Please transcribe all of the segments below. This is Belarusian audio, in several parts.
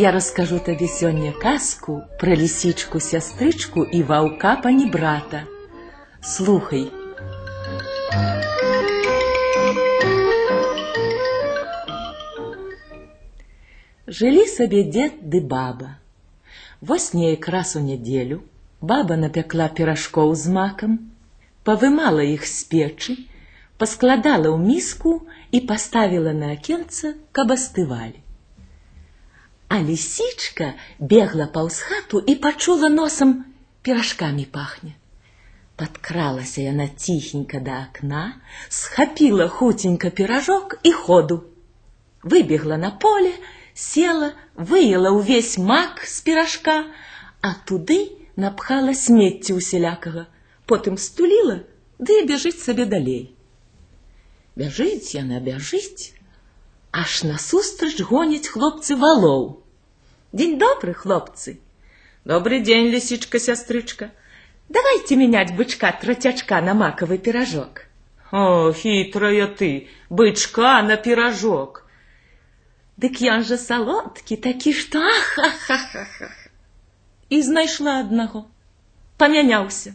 Я раскажу табе сёння казку пра лісічку сястрычку і ваўка панібрата. Слухай. Жылі сабе дзед ды баба. Вось неяк раз у нядзелю баба напякла піражкоў з макам, павымала іх з печы, паскладала ў міску і паставіла на акенца, каб астывалі. А лісічка бегла паўз хату і пачула носам піражкамі пахне. Падкралася яна ціхенька да акна, схапіла хуценька піражок і ходу. Выбегла на поле, села, выела ўвесь мак з піражка, а туды напхала смецці усялякага, потым стуліла, ды і бяжыць сабе далей. Бяжыць яна бяжыць, аж насустрач гоняць хлопцы валоў. День добрый, хлопцы. Добрый день, лисичка-сестричка. Давайте менять бычка тротячка на маковый пирожок. О, хитрая ты, бычка на пирожок. Дык ён жа салодкі, такі што ахахахаха. І знайшла аднаго. Памяняўся.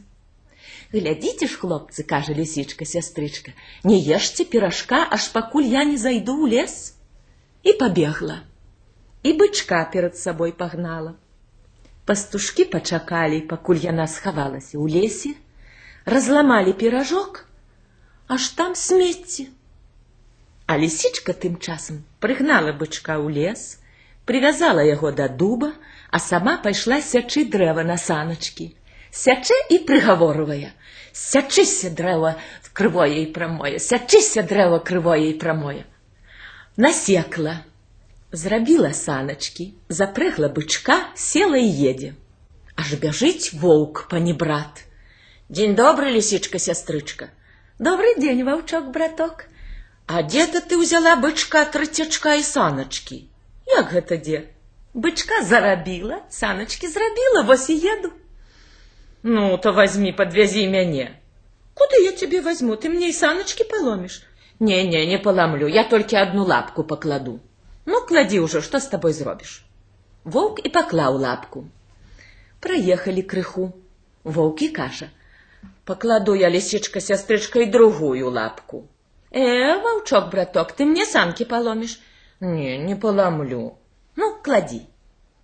Глядзіце ж, хлопцы, кажа лісічка сястрычка, не ешце піражка, аж пакуль я не зайду ў лес. І пабегла і бычка перад сабой пагнала. Пастушкі пачакалі, пакуль яна схавалася ў лесе, разламалі піражок, аж там смецці. А лісічка тым часам прыгнала бычка ў лес, привязала яго да дуба, а сама пайшла сячы дрэва на саначкі. Сячэ і прыгаворвае: Сячыся дрэва крывое і прамое, сячыся дрэва крывое і прамое. Насекла, Зрабіла саначкі, запрэгла бычка, села і едзе. Аж бяжыць воўк панібрат. Дзень добры, лісічка сястрычка. Добры дзень, ваўчок браток. А дзе то ты ўзяла бычка трацячка і саначкі? Як гэта дзе? Бычка зарабіла, саначкі зрабіла, вось і еду. Ну, то возьми, подвязи мяне. Куды я тебе возьму? Ты мне і саначкі паломіш? Не, не, не паламлю, я толькі одну лапку пакладу. Ну, клади уже, что с тобой зробишь? Волк и поклал лапку. Проехали крыху. Волк и каша. Покладу я, лисичка, сестричка, и другую лапку. Э, волчок, браток, ты мне санки поломишь? Не, не поломлю. Ну, клади.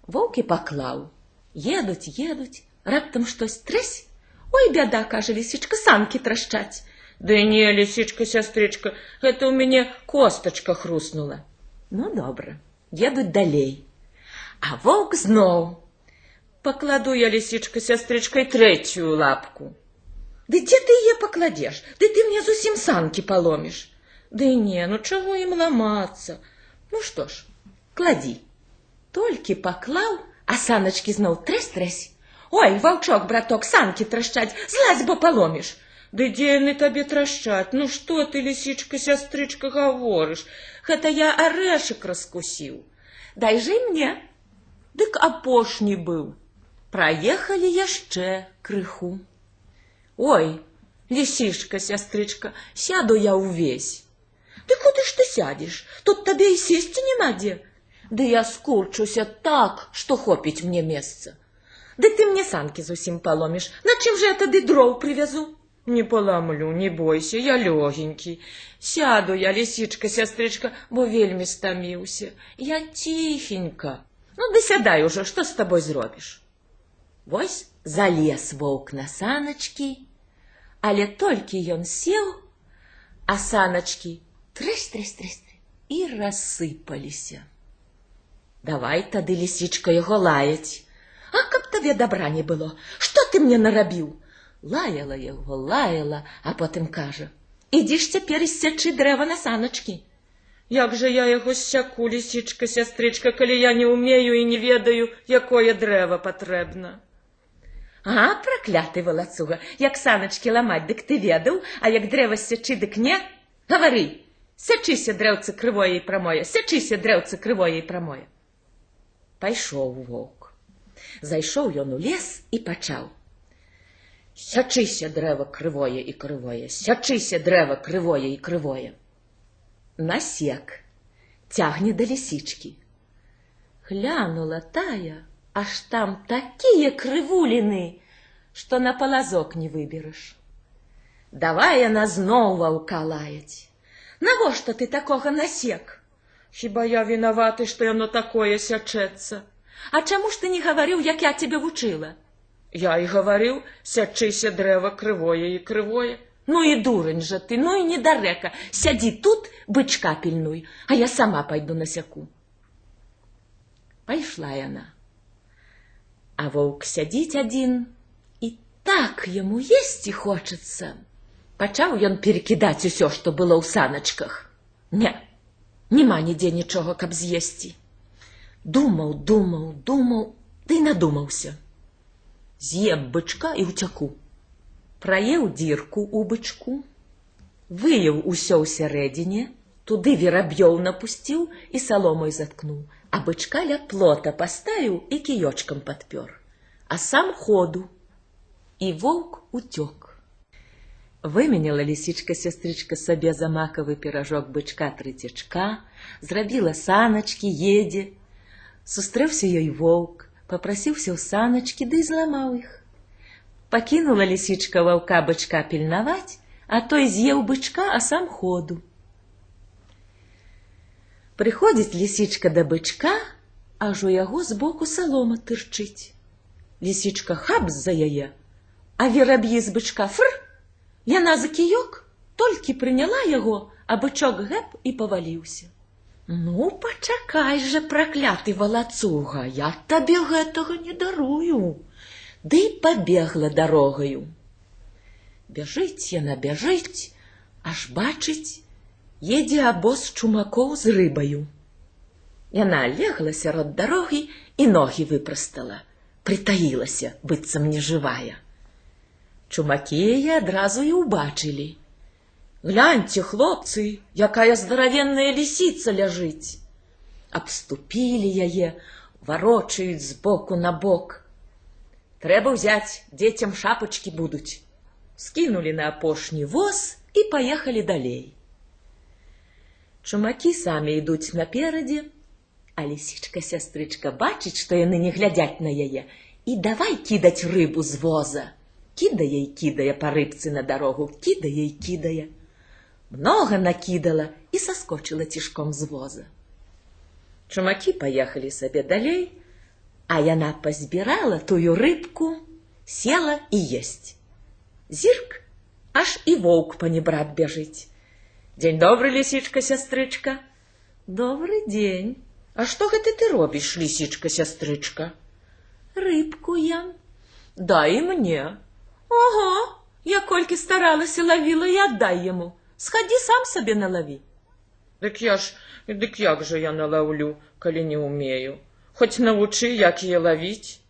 Волк и поклал. Едуть, едуть, раптом штось тресь. Ой, бяда, каже лисичка, санки трашчаць. Да не, лисичка, сестричка, это у меня косточка хрустнула. Ну, добра, едуць далей. А воўк зноў. Пакладу я лісічка сястрычкай трэцюю лапку. Ды дзе ты яе пакладзеш? Ды ты мне зусім санкі паломіш. Ды не, ну чаго ім ламацца? Ну што ж, кладі. Толькі паклаў, а саначкі зноў трэс-трэс. Ой, ваўчок, браток, санкі трашчаць, злазь, бо паломіш. Ды дзе яны табе трашчаць? Ну што ты, лісічка, сястрычка, гаворыш? Гэта я арэшак раскусіў. Дай жы мне. Дык апошні быў. Праехалі яшчэ крыху. Ой, лісішка, сястрычка, сяду я ўвесь. Ты куды ж ты сядзеш? Тут табе і сесці няма дзе. Ды я скурчуся так, што хопіць мне месца. Ды ты мне санкі зусім паломіш, на чым жа я тады дроў прывязу? Не поломлю, не бойся, я легенький. Сяду я, лисичка, сестричка, бо вельми стомился. Я тихенько. Ну, да сядай уже, что с тобой зробишь? Вось залез волк на саночки, але толькі ён сел, а саночки трысь-трысь-трысь и рассыпаліся. Давай тады лисичка яго лаять. А каб табе добра не было, что ты мне нарабіў? лаяла яго, лаяла, а потым кажа: « Ідзі ж цяпер сячы дрэва на саначкі. Як жа я яго сяку, лісічка, сястрычка, калі я не ўмею і не ведаю, якое дрэва патрэбна. А, пракляты валацуга, як саначкі ламаць, дык ты ведаў, а як дрэва сячы, дык не? Гавары, сячыся дрэўцы крывое і прамое, сячыся дрэўцы крывое і прамое. Пайшоў воўк. Зайшоў ён у лес і пачаў. Сячыся дрэва крывое і крывое, сячыся дрэва крывое і крывое. Насек цягне да лісічкі. Глянула тая, аж там такие крывуліны, што на палазок не выбераш. Давай яна зноў ваўка лаяць. Навошта ты такога насек? Хіба я вінаваты, што яно такое сячэцца? А чаму ж ты не гаварыў, як я цябе вучыла? Я і гаварыў, сячыся дрэва крывое і крывое. Ну і дурань жа ты, ну і недарэка. Сядзі тут, бычка пільнуй, а я сама пайду насяку. Пайшла яна. А воўк сядзіць адзін, і так яму есці хочацца. Пачаў ён перакідаць усё, што было ў саначках. Не, няма нідзе нічога, каб з'есці. Думаў, думаў, думаў, ды да надумаўся. З'ем бычка і ўцяку. Праеў дзірку ў бычку, выяў усё ўсярэдзіне, туды вераб'ёў напусціў і саломой заткнуў, а бычка ля плота паставіў і кіёчкам падпёр, а сам ходу. І воўк уцёк. Выменяла лісічка сястрычка сабе за макавы піражок бычка трыцячка, зрабіла саначкі, едзе. Сустрэўся ёй воўк, попрасіўся ў саначкі ды зламаў іх. Пакінула лісічка ваўка бычка пільнаваць, а той з'еў бычка, а сам ходу. Прыходзіць лісічка да бычка, аж у яго збоку салома тырчыць. Лісічка хап з-за яе, а вераб'і з бычка фр, Яна за кіёк толькі прыняла яго, а бычок гэп і паваліўся. Ну, пачакай жа, пракляты валацуга, я табе гэтага не дарую. Ды пабегла дарогаю. Бяжыць яна бяжыць, аж бачыць, едзе абоз чумакоў з рыбаю. Яна легла сярод дарогі і ногі выпрастала, прытаілася, быццам нежывая. Чумакі яе адразу і ўбачылі. Гляньце, хлопцы, якая здаравенная лісіца ляжыць. Абступілі яе, варочаюць з боку на бок. Трэба ўзяць, дзецям шапачкі будуць. Скінулі на апошні воз і паехалі далей. Чумакі самі ідуць наперадзе, а лісічка сястрычка бачыць, што яны не глядзяць на яе і давай кідаць рыбу з воза кідае і кідае па рыбцы на дарогу, кідае і кідае. Многа накідала і саскочыла цішком з воза. Чумакі паехалі сабе далей, а яна пазбірала тую рыбку, села і есць. Зірк, аж і воўк панебрат бяжыць. Дзень добры, лісічка сястрычка. Добры дзень. А што гэта ты робіш, лісічка сястрычка? Рыбку я. Дай мне. Ого, я колькі старалася лавіла і аддай яму. Схадзі сам сабе налаві. Дык я ж, дык як жа я налаўлю, калі не ўмею. Хоць навучы, як яе лавіць.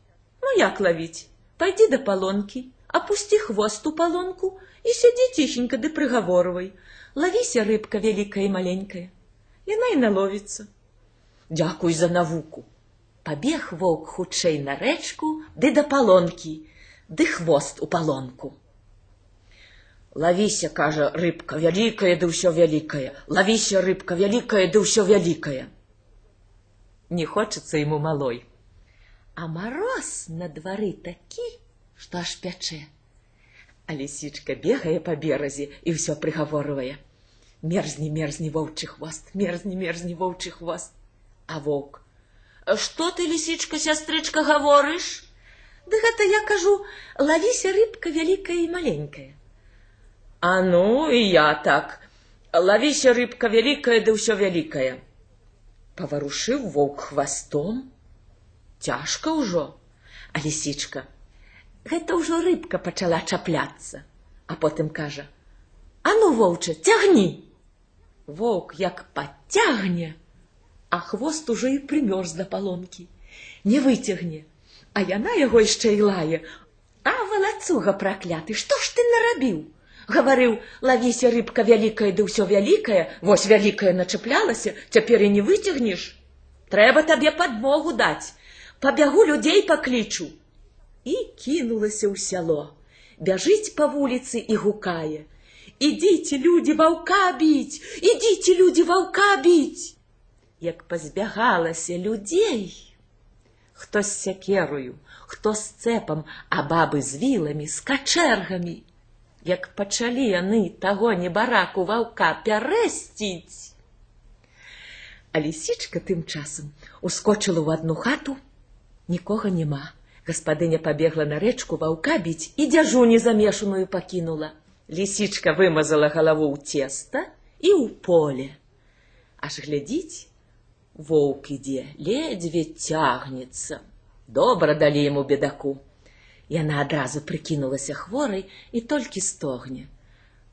Ну як лавіць? Пайдзі да палонкі, апусці хвост у палонку і сядзі ціхенька ды прыгаворвай. Лавіся рыбка вялікая і маленькая. Яна і наловіцца. Дзякуй за навуку. Пабег воўк хутчэй на рэчку ды да палонкі ды хвост у палонку. Лавіся, кажа рыбка вялікая ды ўсё вялікае, лавіся рыбка вялікая ды ўсё вялікае. Не хочацца ему малой. А мароз на двары такі, што аж пячэ. А лісічка бегае па беразе і ўсё прыгаворвае. Мерзні, мерзні воўчы хвост, мерзні, мерзні воўчы хвост. А воўк: « Што ты, лісічка, сястрычка, гаворыш? Ды гэта я кажу, лавіся рыбка вялікая і маленькая. А ну і я так. Лавіся рыбка вялікая ды ўсё вялікае. Паварушыў воўк хвастом. Цяжка ўжо, а лісічка. Гэта ўжо рыбка пачала чапляцца, а потым кажа: « А ну воўча, цягні. Воўк як падцягне, а хвост ужо і прымёрз да палонкі, не выцягне а яна яго яшчэ і лае. А валацуга пракляты, што ж ты нарабіў? Гаварыў, лавіся рыбка вялікая ды ўсё вялікае, вось вялікая начаплялася, цяпер і не выцягнеш. Трэба табе падмогу даць. Пабягу людзей паклічу. І кінулася ў сяло. Бяжыць па вуліцы і гукае. Ідзіце, людзі ваўка біць, ідзіце, людзі ваўка біць. як пазбягалася людзей. Хто з сякерою, хто з цэпам, а бабы з віламі, з качэргамі. Як пачалі яны таго небараку ваўка пярэсціць. А лісічка тым часам ускочыла ў адну хату, нікога няма. Гаспадыня пабегла на рэчку ваўка біць і дзяжу незамешаную пакінула. Лісічка вымазала галаву ў цеста і ў поле. Аж глядзіць, воўк ідзе, ледзьве цягнецца. Добра далі яму бедаку. Яна адразу прыкінулася хворай і толькі стогне.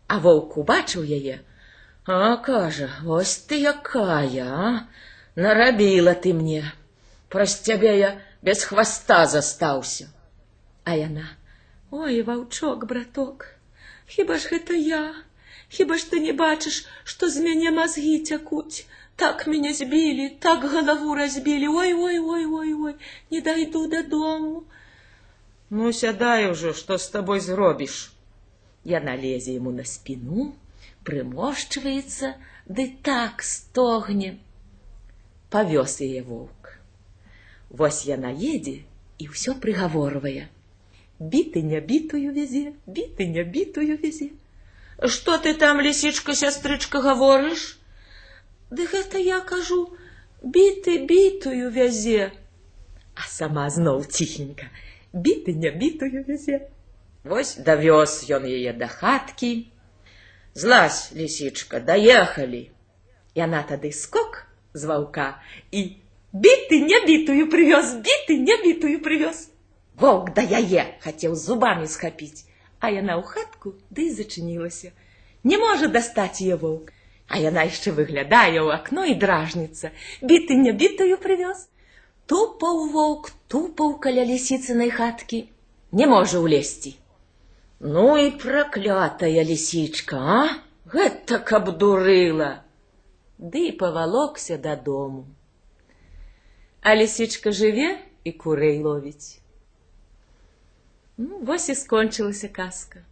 А воўк убачыў яе, а кажа, вось ты якая, а? нарабіла ты мне. Праз цябе я без хваста застаўся. А яна: Ой, ваўчок, браток, Хіба ж гэта я? Хіба ж ты не бачыш, што з мяне мазгі цякуць? Так мяне збілі, так галаву разбілі, ой, ой, ой, ой, ой, не дайду дадому. Ну, сядай ужо, што з табой зробіш. Яна лезе яму на спіну, прымошчваецца, ды так стогне. Павёз яе воўк. Вось яна едзе і ўсё прыгаворвае. Біты не бітую вязе, біты не бітую вязе. Што ты там, лісічка, сястрычка, гаворыш? Ды гэта я кажу, біты бітую вязе. А сама зноў ціхенька, біты не бітую вязе. Вось давёз ён яе да хаткі. Злазь, лісічка, даехалі. Яна тады скок з ваўка і біты не бітую прывёз, біты не бітую прывёз. Воўк да яе хацеў зубамі схапіць, а яна ў хатку ды да зачынілася. Не можа дастаць яе воўк, а яна яшчэ выглядае ў акно і дражніца, біты не бітую прывёз. Тупаў воўк, тупаў каля лісіцынай хаткі, не можа ўлезці. Ну і праклятая лісічка, а? Гэта каб дурыла. Ды і павалокся дадому. А лісічка жыве і курэй ловіць. Ну, вось і скончылася казка.